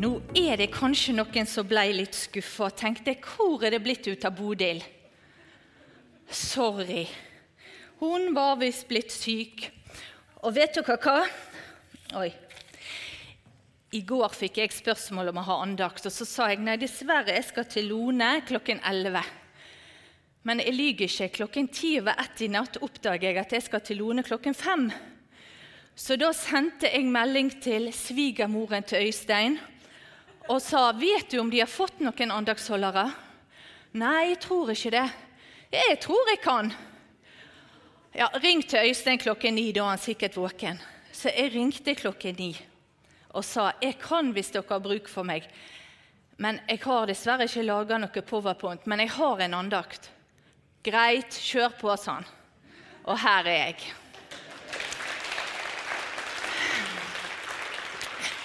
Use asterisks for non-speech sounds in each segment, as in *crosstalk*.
Nå er det kanskje noen som ble litt skuffa og tenkte hvor er det blitt ut av Bodil? Sorry. Hun var visst blitt syk. Og vet dere hva? Oi. I går fikk jeg spørsmål om å ha andakt, og så sa jeg nei, dessverre, jeg skal til Lone klokken 11. Men jeg lyver ikke. Klokken ti over ett i natt oppdager jeg at jeg skal til Lone klokken fem. Så da sendte jeg melding til svigermoren til Øystein og sa vet du om de har fått noen andagsholdere. Nei, jeg tror ikke det. Jeg tror jeg kan. Ja, Ring til Øystein klokken ni, da er han sikkert våken. Så jeg ringte klokken ni og sa jeg kan hvis dere har bruk for meg. Men jeg har dessverre ikke laga noe powerpoint, men jeg har en andakt. Greit, kjør på, sa han. Og her er jeg.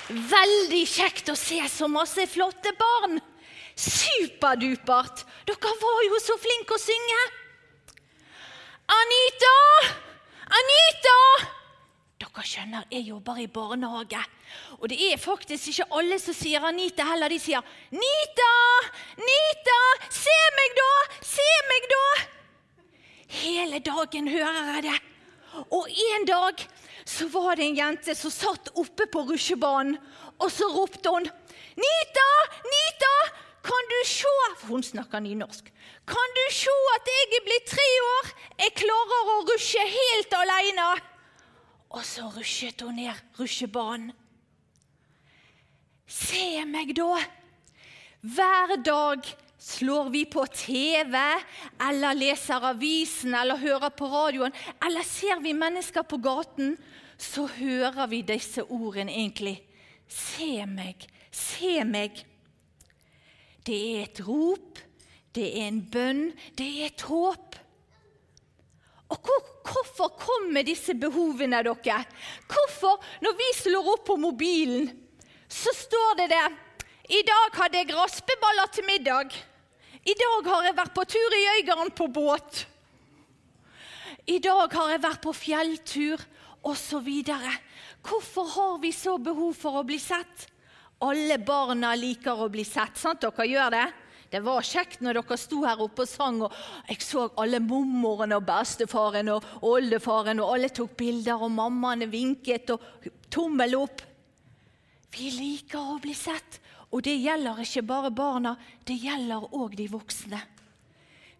Veldig kjekt å se så masse flotte barn. Superdupert. Dere var jo så flinke å synge. Anita! Anita! Dere skjønner, jeg jobber i barnehage. Og det er faktisk ikke alle som sier Anita heller. De sier Nita! Nita! Se meg, da! Se meg, da! Hele dagen hører jeg det. Og en dag så var det en jente som satt oppe på rusjebanen, og så ropte hun Nita! Nita! Kan du se For hun snakker nynorsk. Kan du se at jeg er blitt tre år? Jeg klarer å rusje helt alene. Og så rusjet hun ned rusjebanen. Se meg, da! Hver dag slår vi på TV, eller leser avisen, eller hører på radioen, eller ser vi mennesker på gaten, så hører vi disse ordene egentlig. Se meg, se meg. Det er et rop, det er en bønn, det er et håp. Og hvor, Hvorfor kommer disse behovene dere? Hvorfor, når vi slår opp på mobilen, så står det der I dag hadde jeg raspeballer til middag. I dag har jeg vært på tur i Øygarden på båt. I dag har jeg vært på fjelltur, osv. Hvorfor har vi så behov for å bli sett? Alle barna liker å bli sett. sant dere gjør det? Det var kjekt når dere sto her oppe og sang, og jeg så alle mormoren og bestefaren og oldefaren, og alle tok bilder, og mammaene vinket og tommel opp. Vi liker å bli sett, og det gjelder ikke bare barna, det gjelder òg de voksne.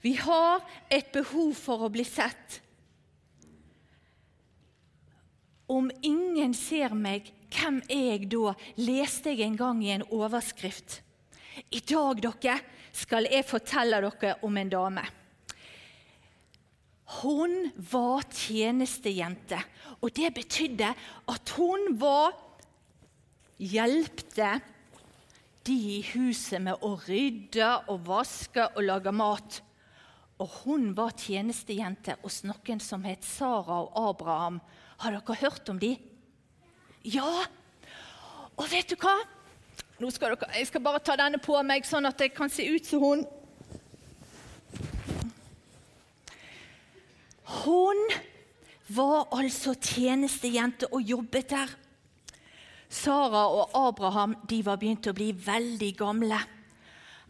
Vi har et behov for å bli sett. Om ingen ser meg, hvem er jeg da? leste jeg en gang i en overskrift. I dag dere, skal jeg fortelle dere om en dame. Hun var tjenestejente, og det betydde at hun var hjelpte de i huset med å rydde og vaske og lage mat. Og hun var tjenestejente hos noen som het Sara og Abraham. Har dere hørt om de? Ja! Og vet du hva? Nå skal dere, jeg skal bare ta denne på meg, sånn at jeg kan se ut som hun. Hun var altså tjenestejente og jobbet der. Sara og Abraham de var begynt å bli veldig gamle.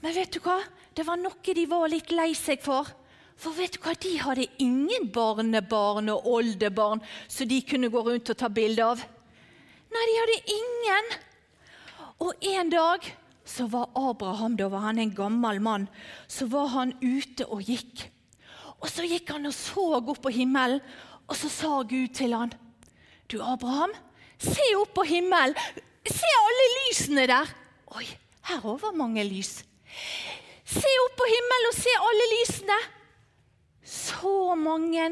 Men vet du hva? Det var noe de var litt lei seg for. For vet du hva? De hadde ingen barnebarn og oldebarn som de kunne gå rundt og ta bilde av. Nei, de hadde ingen. Og en dag så var Abraham da var han en gammel mann, så var han ute og gikk. Og Så gikk han og så opp på himmelen, og så sa Gud til han, Du, Abraham, se opp på himmelen. Se alle lysene der. Oi, her òg var mange lys. Se opp på himmelen og se alle lysene. Så mange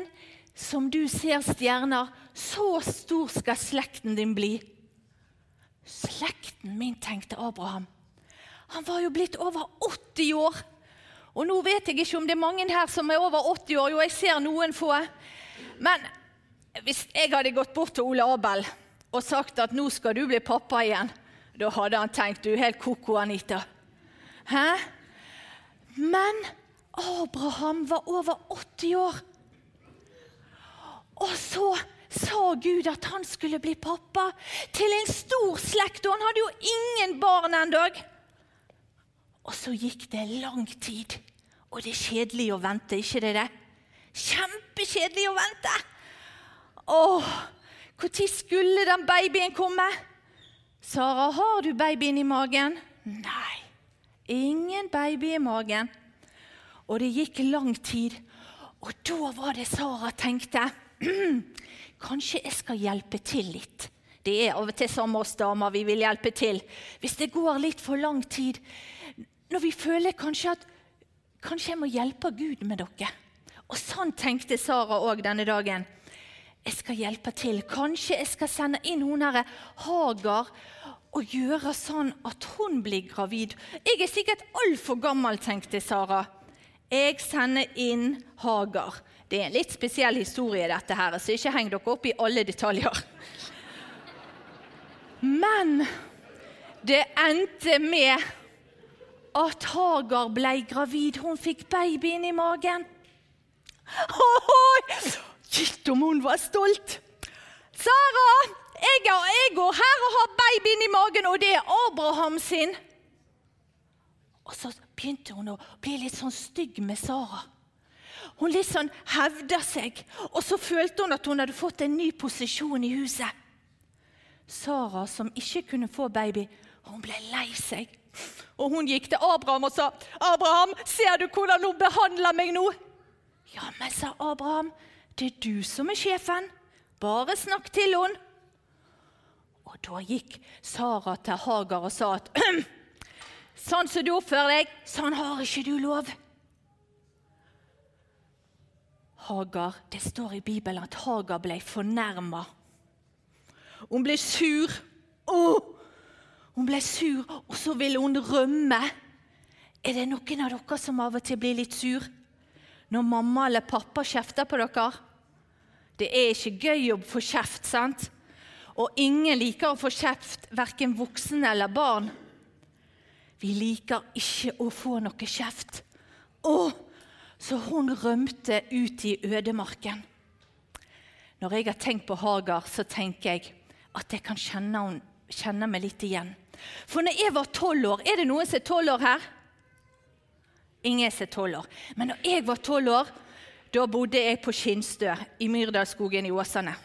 som du ser stjerner, så stor skal slekten din bli. Slekten min, tenkte Abraham. Han var jo blitt over 80 år. Og nå vet jeg ikke om det er mange her som er over 80 år. Jo, jeg ser noen få. Men hvis jeg hadde gått bort til Ole Abel og sagt at nå skal du bli pappa igjen, da hadde han tenkt du er helt ko-ko, Anita. Hæ? Men Abraham var over 80 år. Og så sa Gud at han skulle bli pappa til en stor slekt, og han hadde jo ingen barn endog. Og så gikk det lang tid, og det er kjedelig å vente, ikke det det? Kjempekjedelig å vente. Åh, når skulle den babyen komme? Sara, har du babyen i magen? Nei, ingen baby i magen. Og det gikk lang tid, og da var det Sara tenkte Kanskje jeg skal hjelpe til litt. Det er av og til som oss damer, vi vil hjelpe til. Hvis det går litt for lang tid, når vi føler kanskje at Kanskje jeg må hjelpe Gud med dere. Og sånn tenkte Sara òg denne dagen. Jeg skal hjelpe til. Kanskje jeg skal sende inn hun herre Hagar og gjøre sånn at hun blir gravid. Jeg er sikkert altfor gammel, tenkte Sara. Jeg sender inn Hagar. Det er en litt spesiell historie, dette her, så ikke heng dere opp i alle detaljer. Men det endte med at Hagar ble gravid. Hun fikk babyen i magen. Gitt om hun var stolt! Sara, jeg, jeg går her og har babyen i magen, og det er Abraham sin. Og så begynte hun å bli litt sånn stygg med Sara. Hun litt sånn hevda seg, og så følte hun at hun hadde fått en ny posisjon i huset. Sara, som ikke kunne få baby, hun ble lei seg. Og hun gikk til Abraham og sa, 'Abraham, ser du hvordan hun behandler meg nå?' 'Ja, men', sa Abraham, 'det er du som er sjefen. Bare snakk til henne.' Og da gikk Sara til Hagar og sa at *clears throat* 'Sånn som du oppfører deg, sånn har ikke du lov.' Hagar, Det står i Bibelen at Hagar ble fornærma. Hun ble sur. Oh! Hun ble sur, og så ville hun rømme. Er det noen av dere som av og til blir litt sur når mamma eller pappa kjefter på dere? Det er ikke gøy å få kjeft, sant? Og ingen liker å få kjeft, verken voksne eller barn. Vi liker ikke å få noe kjeft. Å, så hun rømte ut i ødemarken. Når jeg har tenkt på Hagar, så tenker jeg at jeg kan kjenne, hun, kjenne meg litt igjen. For når jeg var tolv år Er det noen som er tolv år her? Ingen som er tolv år. Men når jeg var tolv år, da bodde jeg på Skinnstø i Myrdalsskogen i Åsane.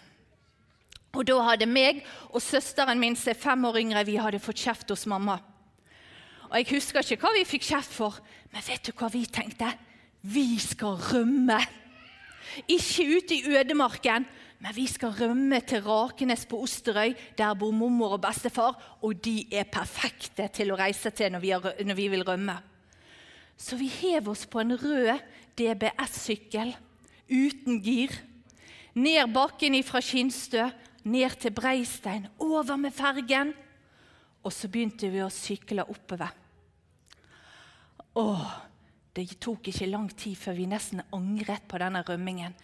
Og Da hadde meg og søsteren min som er fem år yngre, vi hadde fått kjeft hos mamma. Og Jeg husker ikke hva vi fikk kjeft for, men vet du hva vi tenkte? Vi skal rømme. Ikke ute i ødemarken, men vi skal rømme til Rakenes på Osterøy. Der bor mormor og bestefar, og de er perfekte til å reise til når vi, har, når vi vil rømme. Så vi hev oss på en rød DBS-sykkel uten gir. Ned bakken fra Skinnstø, ned til Breistein, over med fergen. Og så begynte vi å sykle oppover. Åh, det tok ikke lang tid før vi nesten angret på denne rømmingen.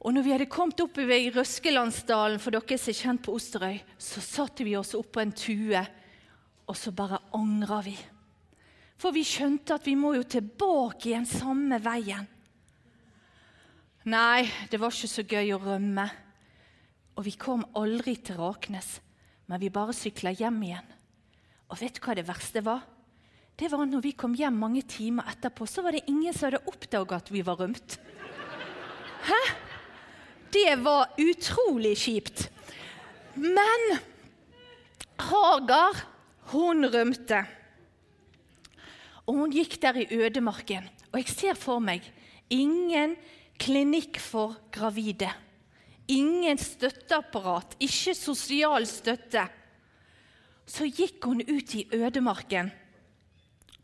Og når vi hadde kommet oppover i Røskelandsdalen, for dere som er kjent på Osterøy, så satte vi oss opp på en tue, og så bare angra vi. For vi skjønte at vi må jo tilbake igjen samme veien. Nei, det var ikke så gøy å rømme. Og vi kom aldri til Raknes, men vi bare sykla hjem igjen. Og vet du hva det verste var? det var når vi kom hjem mange timer etterpå, så var det ingen som hadde oppdaga at vi var rømt. Hæ? Det var utrolig kjipt. Men Hagar, hun rømte. Og hun gikk der i ødemarken. Og jeg ser for meg ingen klinikk for gravide. Ingen støtteapparat, ikke sosial støtte. Så gikk hun ut i ødemarken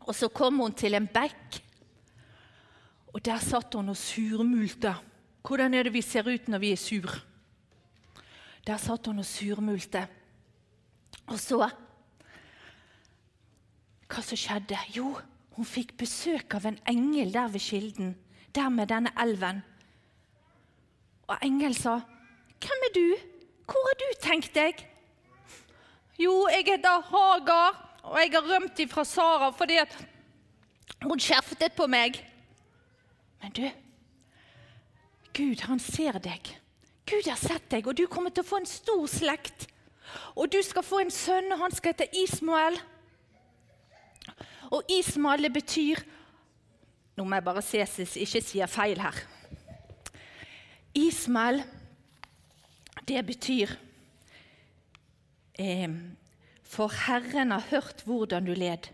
og så kom hun til en bekk, og der satt hun og surmulte. Hvordan er det vi ser ut når vi er sur? Der satt hun og surmulte. Og så Hva som skjedde? Jo, hun fikk besøk av en engel der ved kilden, der med denne elven. Og engelen sa, er du? Hvor har du tenkt deg?' 'Jo, jeg heter Hagar, og jeg har rømt ifra Sara fordi at hun kjeftet på meg.' Men du, Gud, han ser deg. Gud har sett deg, og du kommer til å få en stor slekt. Og du skal få en sønn, og han skal hete Ismael. Og Ismael det betyr Nå må jeg bare se så jeg ikke sier feil her. Ismael, det betyr eh, For Herren har hørt hvordan du led.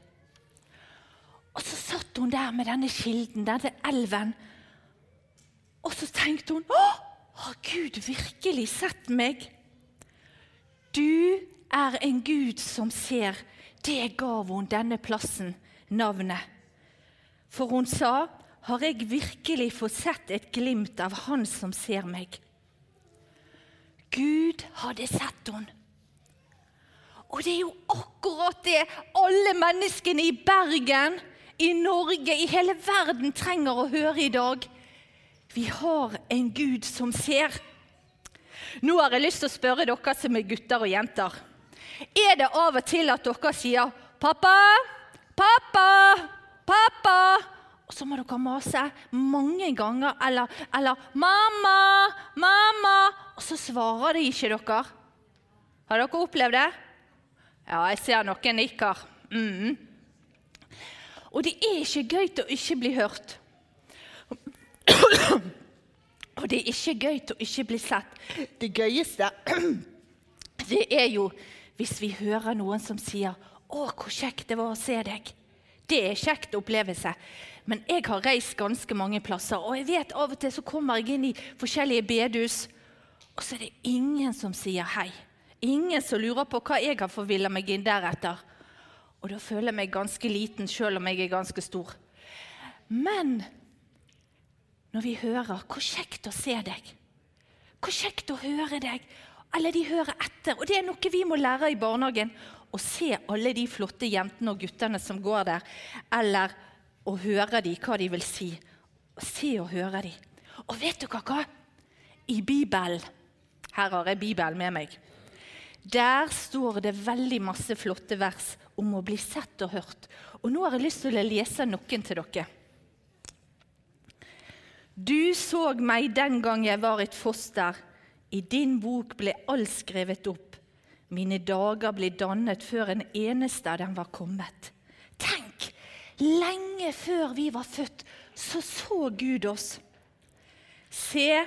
Og så satt hun der med denne kilden, denne elven. Og så tenkte hun Å, har Gud virkelig sett meg? Du er en Gud som ser. Det gav hun denne plassen navnet. For hun sa, 'Har jeg virkelig fått sett et glimt av Han som ser meg?' Gud hadde sett henne. Og det er jo akkurat det alle menneskene i Bergen, i Norge, i hele verden trenger å høre i dag. Vi har en Gud som ser. Nå har jeg lyst til å spørre dere som er gutter og jenter. Er det av og til at dere sier 'Pappa, pappa, pappa', så må dere mase mange ganger, eller, eller 'Mamma, mamma', og så svarer de ikke dere? Har dere opplevd det? Ja, jeg ser noen nikker. Mm. Og det er ikke gøy å ikke bli hørt. Og det er ikke gøy å ikke bli sett. Det gøyeste det er jo hvis vi hører noen som sier 'Å, hvor kjekt det var å se deg'. Det er kjekt opplevelse. Men jeg har reist ganske mange plasser, og jeg vet av og til så kommer jeg inn i forskjellige bedehus, og så er det ingen som sier hei. Ingen som lurer på hva jeg har forvilla meg inn deretter. Og da føler jeg meg ganske liten, sjøl om jeg er ganske stor. Men når vi hører 'Hvor kjekt å se deg', 'Hvor kjekt å høre deg', eller de hører etter. Og det er noe vi må lære i barnehagen. Å se alle de flotte jentene og guttene som går der, eller å høre de, hva de vil si. Se og høre de. Og vet dere hva? I Bibelen Her har jeg Bibelen med meg. Der står det veldig masse flotte vers om å bli sett og hørt. Og nå har jeg lyst til å lese noen til dere. Du så meg den gang jeg var et foster. I din bok ble alt skrevet opp. Mine dager ble dannet før en eneste av dem var kommet. Tenk! Lenge før vi var født, så så Gud oss. Se,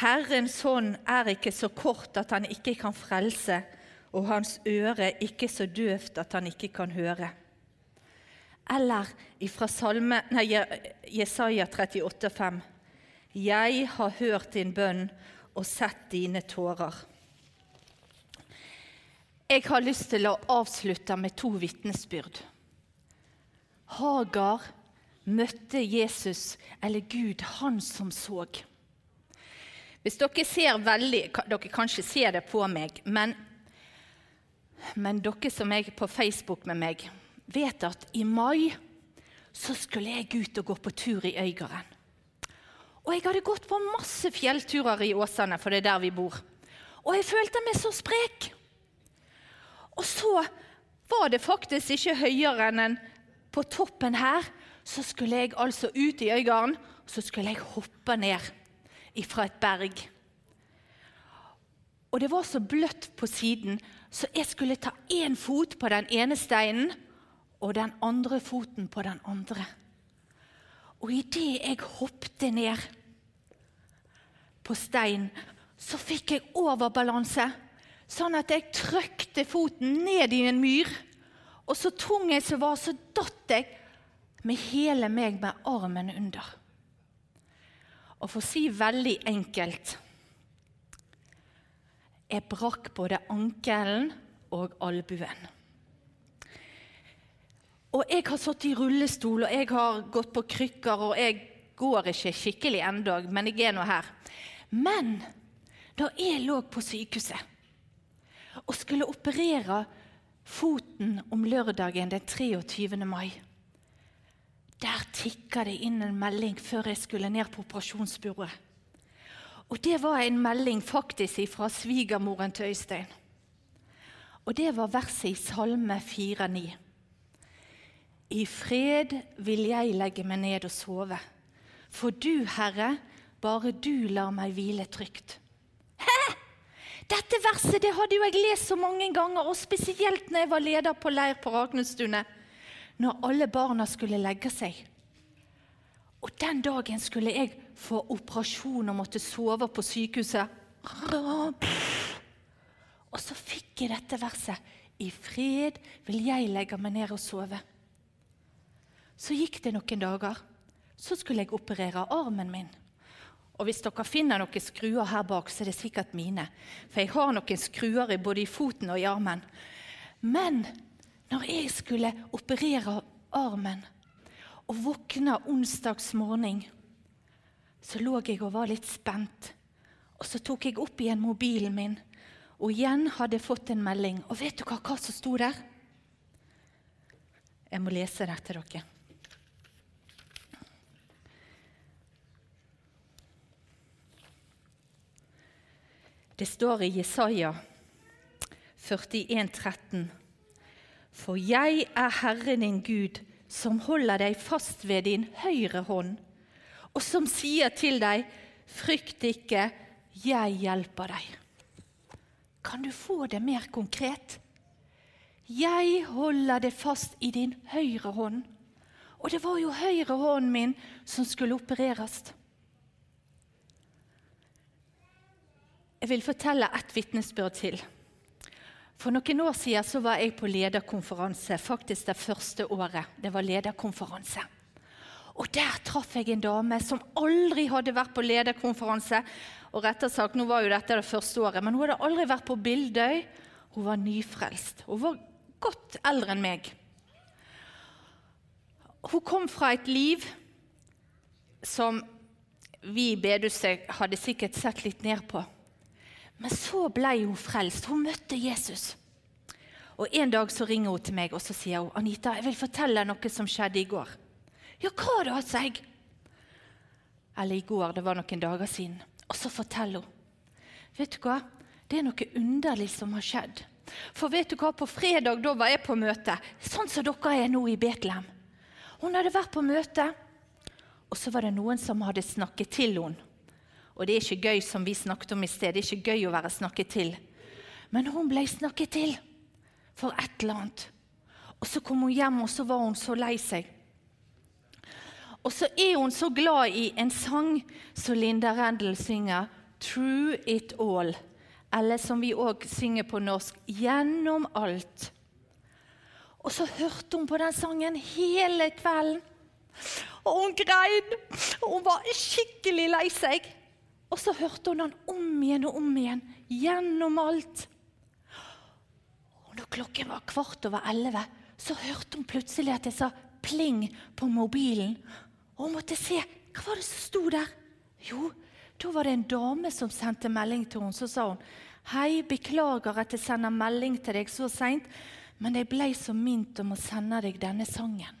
Herrens hånd er ikke så kort at han ikke kan frelse, og hans øre ikke så døvt at han ikke kan høre. Eller fra salme, nei, Jesaja 38, 5. Jeg har hørt din bønn og sett dine tårer. Jeg har lyst til å avslutte med to vitnesbyrd. Hagar møtte Jesus, eller Gud, han som så. Hvis dere ser veldig Dere kanskje ser det på meg, men, men dere som er på Facebook med meg, vet at i mai så skulle jeg ut og gå på tur i Øygarden. Og jeg hadde gått på masse fjellturer i Åsane, for det er der vi bor. Og jeg følte meg så sprek. Og så var det faktisk ikke høyere enn på toppen her. Så skulle jeg altså ut i Øygarden, og så skulle jeg hoppe ned fra et berg. Og det var så bløtt på siden, så jeg skulle ta én fot på den ene steinen og den andre foten på den andre. Og idet jeg hoppet ned på steinen, så fikk jeg overbalanse, sånn at jeg trykte foten ned i en myr. Og så tung jeg som var, så datt jeg med hele meg med armen under. Og for å si veldig enkelt Jeg brakk både ankelen og albuen. Og jeg har sittet i rullestol og jeg har gått på krykker, og jeg går ikke skikkelig ennå, men jeg er nå her. Men da jeg lå på sykehuset og skulle operere foten om lørdagen den 23. mai, der tikka det inn en melding før jeg skulle ned på operasjonsbordet. Og det var en melding faktisk fra svigermoren til Øystein. Og det var verset i Salme 4,9. I fred vil jeg legge meg ned og sove, for du, Herre, bare du lar meg hvile trygt. Hæ? Dette verset det hadde jo jeg lest så mange ganger, og spesielt når jeg var leder på leir på Raknestune, når alle barna skulle legge seg. Og den dagen skulle jeg få operasjon og måtte sove på sykehuset. Og så fikk jeg dette verset. I fred vil jeg legge meg ned og sove. Så gikk det noen dager. Så skulle jeg operere armen min. Og Hvis dere finner noen skruer her bak, så er det sikkert mine. For jeg har noen skruer både i foten og i armen. Men når jeg skulle operere armen og våkna onsdags morgen, så lå jeg og var litt spent. Og så tok jeg opp igjen mobilen min og igjen hadde jeg fått en melding. Og vet hva, hva som sto der? Jeg må lese det til dere. Det står i Jesaja 41, 13. For jeg er Herren din Gud, som holder deg fast ved din høyre hånd, og som sier til deg, frykt ikke, jeg hjelper deg. Kan du få det mer konkret? Jeg holder det fast i din høyre hånd. Og det var jo høyre hånden min som skulle opereres. Jeg vil fortelle ett vitnesbyrd til. For noen år siden så var jeg på lederkonferanse, faktisk det første året. Det var lederkonferanse. Og Der traff jeg en dame som aldri hadde vært på lederkonferanse. Og rettere sagt, Nå var jo dette det første året, men hun hadde aldri vært på Bildøy. Hun var nyfrelst. Hun var godt eldre enn meg. Hun kom fra et liv som vi i bedehuset hadde sikkert sett litt ned på. Men så ble hun frelst. Hun møtte Jesus. Og En dag så ringer hun til meg og så sier hun, Anita, jeg vil fortelle noe som skjedde i går. Ja, hva da, sa jeg. Eller i går, det var noen dager siden. Og så forteller hun. Vet du hva? Det er noe underlig som har skjedd. For vet du hva, på fredag da var jeg på møte, sånn som dere er nå i Betlehem. Hun hadde vært på møte, og så var det noen som hadde snakket til henne. Og det er ikke gøy som vi snakket om i sted. Det er ikke gøy å være snakket til. Men hun ble snakket til for et eller annet. Og så kom hun hjem, og så var hun så lei seg. Og så er hun så glad i en sang som Linda Rendel synger, 'True It All'. Eller som vi òg synger på norsk, 'Gjennom alt'. Og så hørte hun på den sangen hele kvelden. Og hun grein. Hun var skikkelig lei seg. Og så hørte hun den om igjen og om igjen, gjennom alt. Og når klokken var kvart over elleve, så hørte hun plutselig at jeg sa pling på mobilen. Og hun måtte se hva var det som sto der. Jo, da var det en dame som sendte melding til henne. Så sa hun Hei, beklager at jeg sender melding til deg så seint, men jeg ble så mint om å sende deg denne sangen.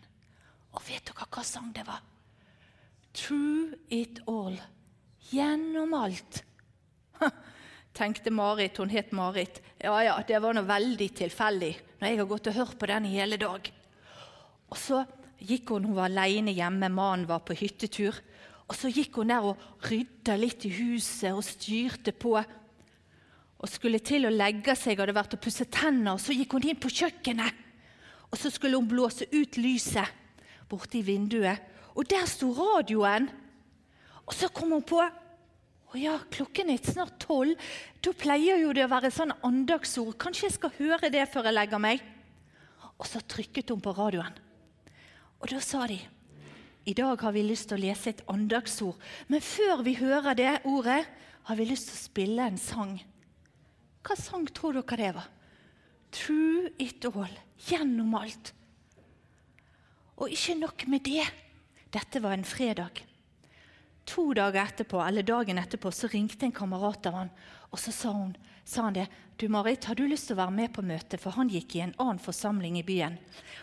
Og vet dere hva sang det var? True it all. Gjennom alt. *laughs* tenkte Marit. Hun het Marit. Ja, ja, det var noe veldig tilfeldig når jeg har gått og hørt på den i hele dag. Og så gikk hun, hun var alene hjemme, mannen var på hyttetur. Og Så gikk hun der og rydda litt i huset og styrte på. Og skulle til å legge seg, hadde vært og pusse tenner, og så gikk hun inn på kjøkkenet. Og Så skulle hun blåse ut lyset borte i vinduet, og der sto radioen. Og så kom hun på å ja, klokken er snart tolv. Da pleier jo det å være sånn andagsord. Kanskje jeg skal høre det før jeg legger meg? Og så trykket hun på radioen. Og da sa de i dag har vi lyst til å lese et andagsord. Men før vi hører det ordet, har vi lyst til å spille en sang. Hva sang tror dere det var? True it all. Gjennom alt. Og ikke nok med det. Dette var en fredag. To dager etterpå, eller dagen etterpå så ringte en kamerat av han, og så sa, hun, sa han det. 'Du, Marit, har du lyst til å være med på møtet?' For han gikk i en annen forsamling i byen.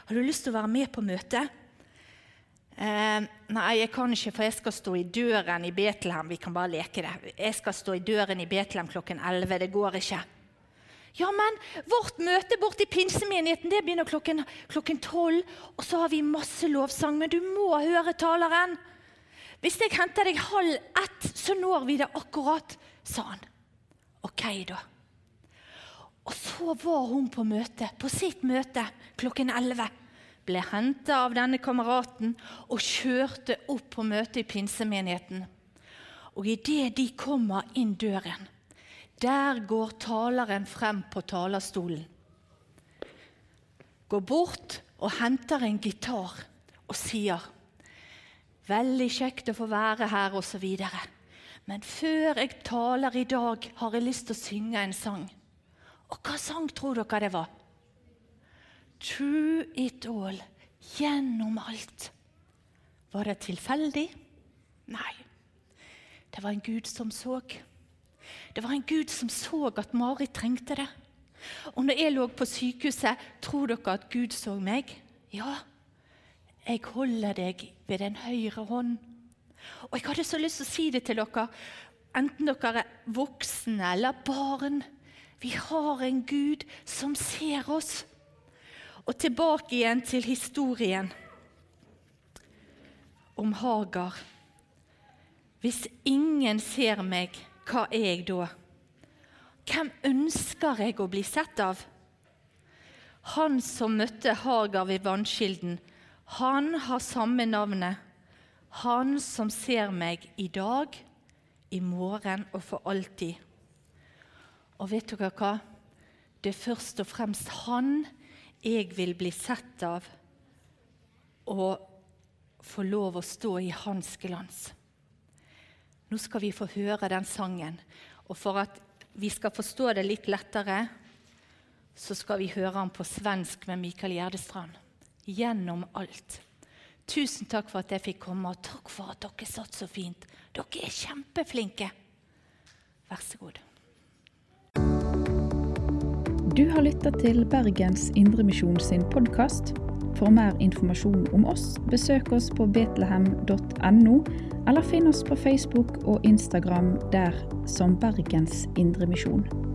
'Har du lyst til å være med på møtet?' Eh, nei, jeg kan ikke, for jeg skal stå i døren i Betlehem. Vi kan bare leke det. Jeg skal stå i døren i Betlehem klokken 11. Det går ikke. Ja, men vårt møte borte i pinsemenigheten det begynner klokken, klokken 12. Og så har vi masse lovsang, men du må høre taleren. Hvis jeg henter deg halv ett, så når vi det akkurat, sa han. Ok, da. Og så var hun på møte, på sitt møte klokken 11. Ble henta av denne kameraten og kjørte opp på møtet i pinsemenigheten. Og idet de kommer inn døren, der går taleren frem på talerstolen. Går bort og henter en gitar og sier Veldig kjekt å få være her, osv. Men før jeg taler i dag, har jeg lyst til å synge en sang. Og hva sang tror dere det var? True it all. Gjennom alt. Var det tilfeldig? Nei. Det var en Gud som så. Det var en Gud som så at Marit trengte det. Og når jeg lå på sykehuset, tror dere at Gud så meg? Ja, jeg holder deg ved den høyre hånd. Og Jeg hadde så lyst til å si det til dere, enten dere er voksne eller barn. Vi har en Gud som ser oss. Og tilbake igjen til historien om Hagar. Hvis ingen ser meg, hva er jeg da? Hvem ønsker jeg å bli sett av? Han som møtte Hagar ved vannkilden, han har samme navnet. Han som ser meg i dag, i morgen og for alltid. Og vet dere hva? Det er først og fremst han jeg vil bli sett av og få lov å stå i hans glans. Nå skal vi få høre den sangen. Og for at vi skal forstå det litt lettere, så skal vi høre den på svensk med Mikael Gjerdestrand gjennom alt. Tusen takk for at jeg fikk komme, og takk for at dere satt så fint. Dere er kjempeflinke. Vær så god. Du har lytta til Bergens Indremisjon sin podkast. For mer informasjon om oss, besøk oss på betlehem.no, eller finn oss på Facebook og Instagram der som Bergens Indremisjon.